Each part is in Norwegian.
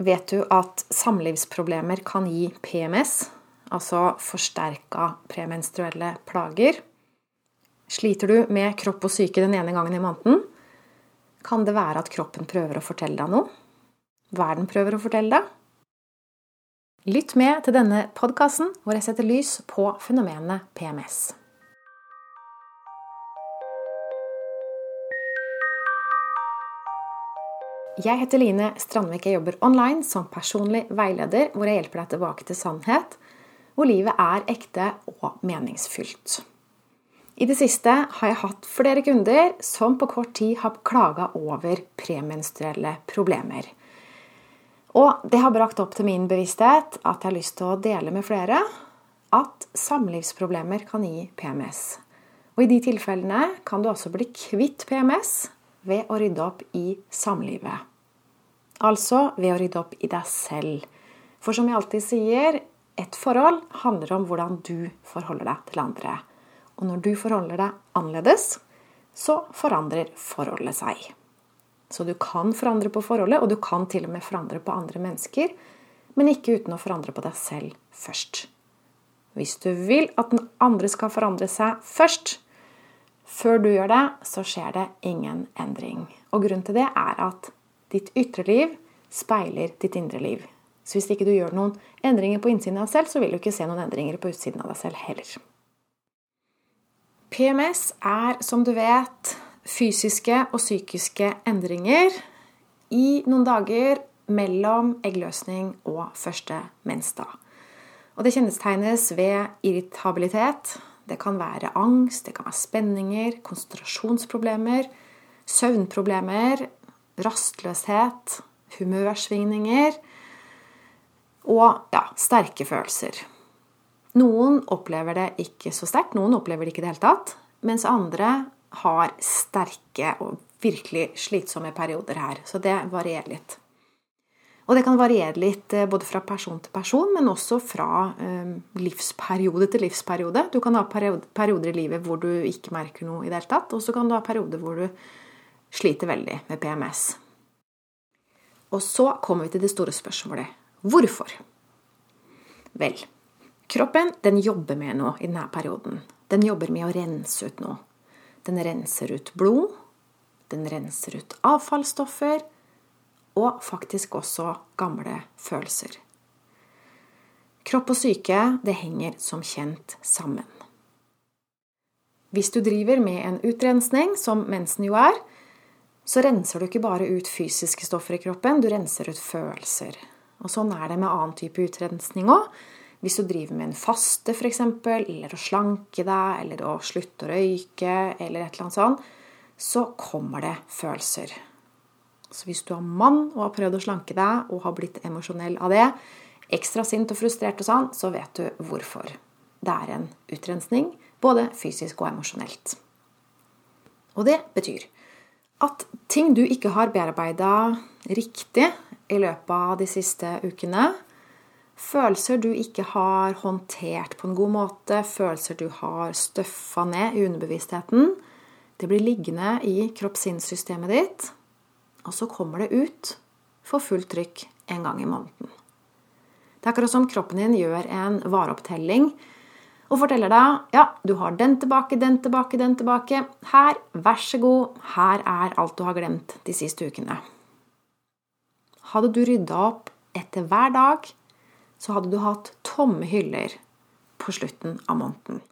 Vet du at samlivsproblemer kan gi PMS, altså forsterka premenstruelle plager? Sliter du med kropp og syke den ene gangen i måneden? Kan det være at kroppen prøver å fortelle deg noe? Hva er den prøver å fortelle deg? Lytt med til denne podkasten hvor jeg setter lys på fenomenet PMS. Jeg heter Line Strandvik. Jeg jobber online som personlig veileder, hvor jeg hjelper deg tilbake til sannhet, hvor livet er ekte og meningsfylt. I det siste har jeg hatt flere kunder som på kort tid har klaga over premenstruelle problemer. Og det har brakt opp til min bevissthet at jeg har lyst til å dele med flere at samlivsproblemer kan gi PMS. Og i de tilfellene kan du også bli kvitt PMS ved å rydde opp i samlivet. Altså ved å rydde opp i deg selv. For som jeg alltid sier, et forhold handler om hvordan du forholder deg til andre. Og når du forholder deg annerledes, så forandrer forholdet seg. Så du kan forandre på forholdet, og du kan til og med forandre på andre mennesker, men ikke uten å forandre på deg selv først. Hvis du vil at den andre skal forandre seg først, før du gjør det, så skjer det ingen endring. Og grunnen til det er at Ditt ytre liv speiler ditt indre liv. Så hvis ikke du gjør noen endringer på innsiden av deg selv, så vil du ikke se noen endringer på utsiden av deg selv heller. PMS er, som du vet, fysiske og psykiske endringer i noen dager mellom eggløsning og første mensdag. Og det kjennetegnes ved irritabilitet. Det kan være angst, det kan være spenninger, konsentrasjonsproblemer, søvnproblemer, rastløshet, humørsvingninger og ja, sterke følelser. Noen opplever det ikke så sterkt, noen opplever det ikke i det hele tatt, mens andre har sterke og virkelig slitsomme perioder her. Så det varierer litt. Og det kan variere litt eh, både fra person til person, men også fra eh, livsperiode til livsperiode. Du kan ha perioder i livet hvor du ikke merker noe i det hele tatt, og så kan du ha perioder hvor du sliter veldig med PMS. Og så kommer vi til det store spørsmålet hvorfor? Vel, kroppen den jobber med noe i denne perioden. Den jobber med å rense ut noe. Den renser ut blod, den renser ut avfallsstoffer og faktisk også gamle følelser. Kropp og syke det henger som kjent sammen. Hvis du driver med en utrensning, som mensen jo er, så renser du ikke bare ut fysiske stoffer i kroppen, du renser ut følelser. Og sånn er det med annen type utrensning òg. Hvis du driver med en faste, f.eks., eller å slanke deg, eller å slutte å røyke, eller et eller annet sånt, så kommer det følelser. Så hvis du er mann og har prøvd å slanke deg og har blitt emosjonell av det, ekstra sint og frustrert og sånn, så vet du hvorfor. Det er en utrensning, både fysisk og emosjonelt. Og det betyr at ting du ikke har bearbeida riktig i løpet av de siste ukene, følelser du ikke har håndtert på en god måte, følelser du har støffa ned i underbevisstheten, det blir liggende i kropp-sinn-systemet ditt, og så kommer det ut for fullt trykk en gang i måneden. Det er akkurat som kroppen din gjør en vareopptelling og forteller deg ja, du har den tilbake, den tilbake, den tilbake. Her, vær så god, her er alt du har glemt de siste ukene. Hadde du rydda opp etter hver dag, så hadde du hatt tomme hyller på slutten av måneden.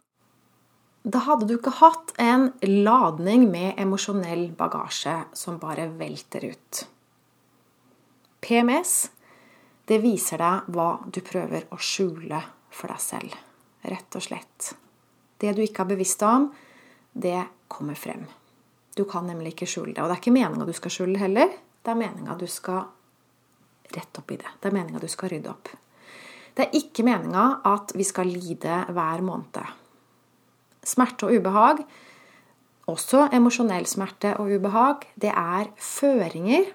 Da hadde du ikke hatt en ladning med emosjonell bagasje som bare velter ut. PMS det viser deg hva du prøver å skjule for deg selv rett og slett. Det du ikke har bevisst om, det kommer frem. Du kan nemlig ikke skjule det. Og det er ikke meninga du skal skjule heller. Det er meninga du skal rette opp i det. Det er meninga du skal rydde opp. Det er ikke meninga at vi skal lide hver måned. Smerte og ubehag, også emosjonell smerte og ubehag, det er føringer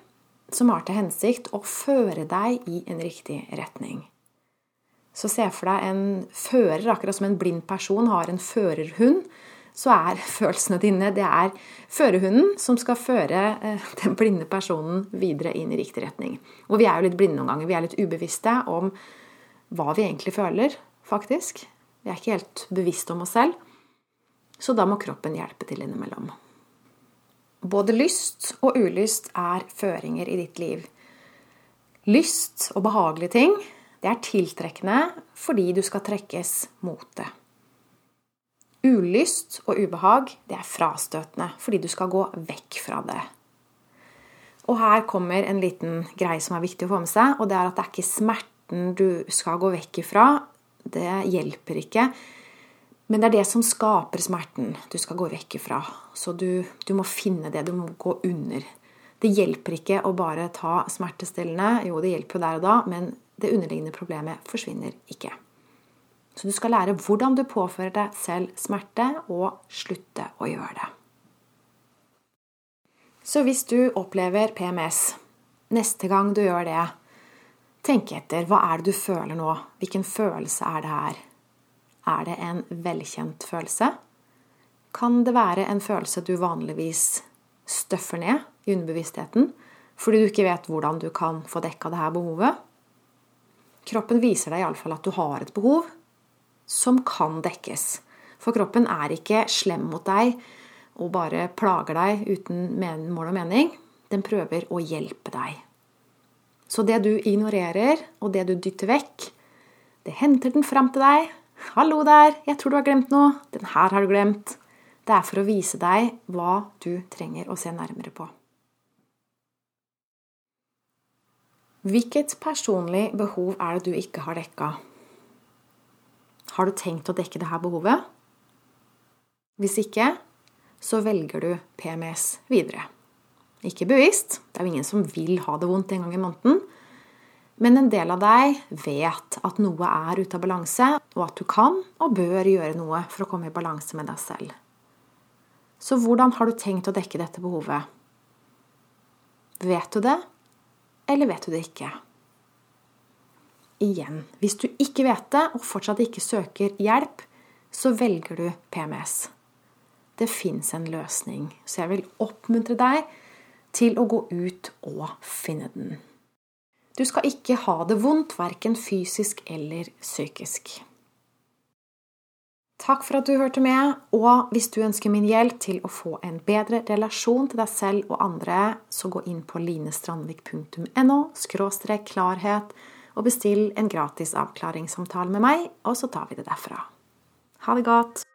som har til hensikt å føre deg i en riktig retning. Så se for deg en fører, akkurat som en blind person har en førerhund så er følelsene dine det er førerhunden som skal føre eh, den blinde personen videre inn i riktig retning. Og vi er jo litt blinde noen ganger. Vi er litt ubevisste om hva vi egentlig føler, faktisk. Vi er ikke helt bevisste om oss selv. Så da må kroppen hjelpe til innimellom. Både lyst og ulyst er føringer i ditt liv. Lyst og behagelige ting det er tiltrekkende fordi du skal trekkes mot det. Ulyst og ubehag det er frastøtende fordi du skal gå vekk fra det. Og her kommer en liten greie som er viktig å få med seg, og det er at det er ikke smerten du skal gå vekk ifra. Det hjelper ikke. Men det er det som skaper smerten du skal gå vekk ifra. Så du, du må finne det. Du må gå under. Det hjelper ikke å bare ta smertestillende. Jo, det hjelper jo der og da, men det underliggende problemet forsvinner ikke. Så du skal lære hvordan du påfører deg selv smerte, og slutte å gjøre det. Så hvis du opplever PMS neste gang du gjør det, tenk etter. Hva er det du føler nå? Hvilken følelse er det her? Er det en velkjent følelse? Kan det være en følelse du vanligvis støffer ned i underbevisstheten fordi du ikke vet hvordan du kan få dekka det her behovet? Kroppen viser deg iallfall at du har et behov, som kan dekkes. For kroppen er ikke slem mot deg og bare plager deg uten mål og mening. Den prøver å hjelpe deg. Så det du ignorerer, og det du dytter vekk, det henter den fram til deg. 'Hallo der, jeg tror du har glemt noe. Den her har du glemt.' Det er for å vise deg hva du trenger å se nærmere på. Hvilket personlig behov er det du ikke har dekka? Har du tenkt å dekke dette behovet? Hvis ikke, så velger du PMS videre. Ikke bevisst, det er jo ingen som vil ha det vondt en gang i måneden. Men en del av deg vet at noe er ute av balanse, og at du kan og bør gjøre noe for å komme i balanse med deg selv. Så hvordan har du tenkt å dekke dette behovet? Vet du det, eller vet du det ikke? igjen. Hvis du ikke vet det, og fortsatt ikke søker hjelp, så velger du PMS. Det fins en løsning, så jeg vil oppmuntre deg til å gå ut og finne den. Du skal ikke ha det vondt, verken fysisk eller psykisk. Takk for at du hørte med, og hvis du ønsker min hjelp til å få en bedre relasjon til deg selv og andre, så gå inn på linestrandvik.no – klarhet og bestill en gratis avklaringssamtale med meg, og så tar vi det derfra. Ha det godt!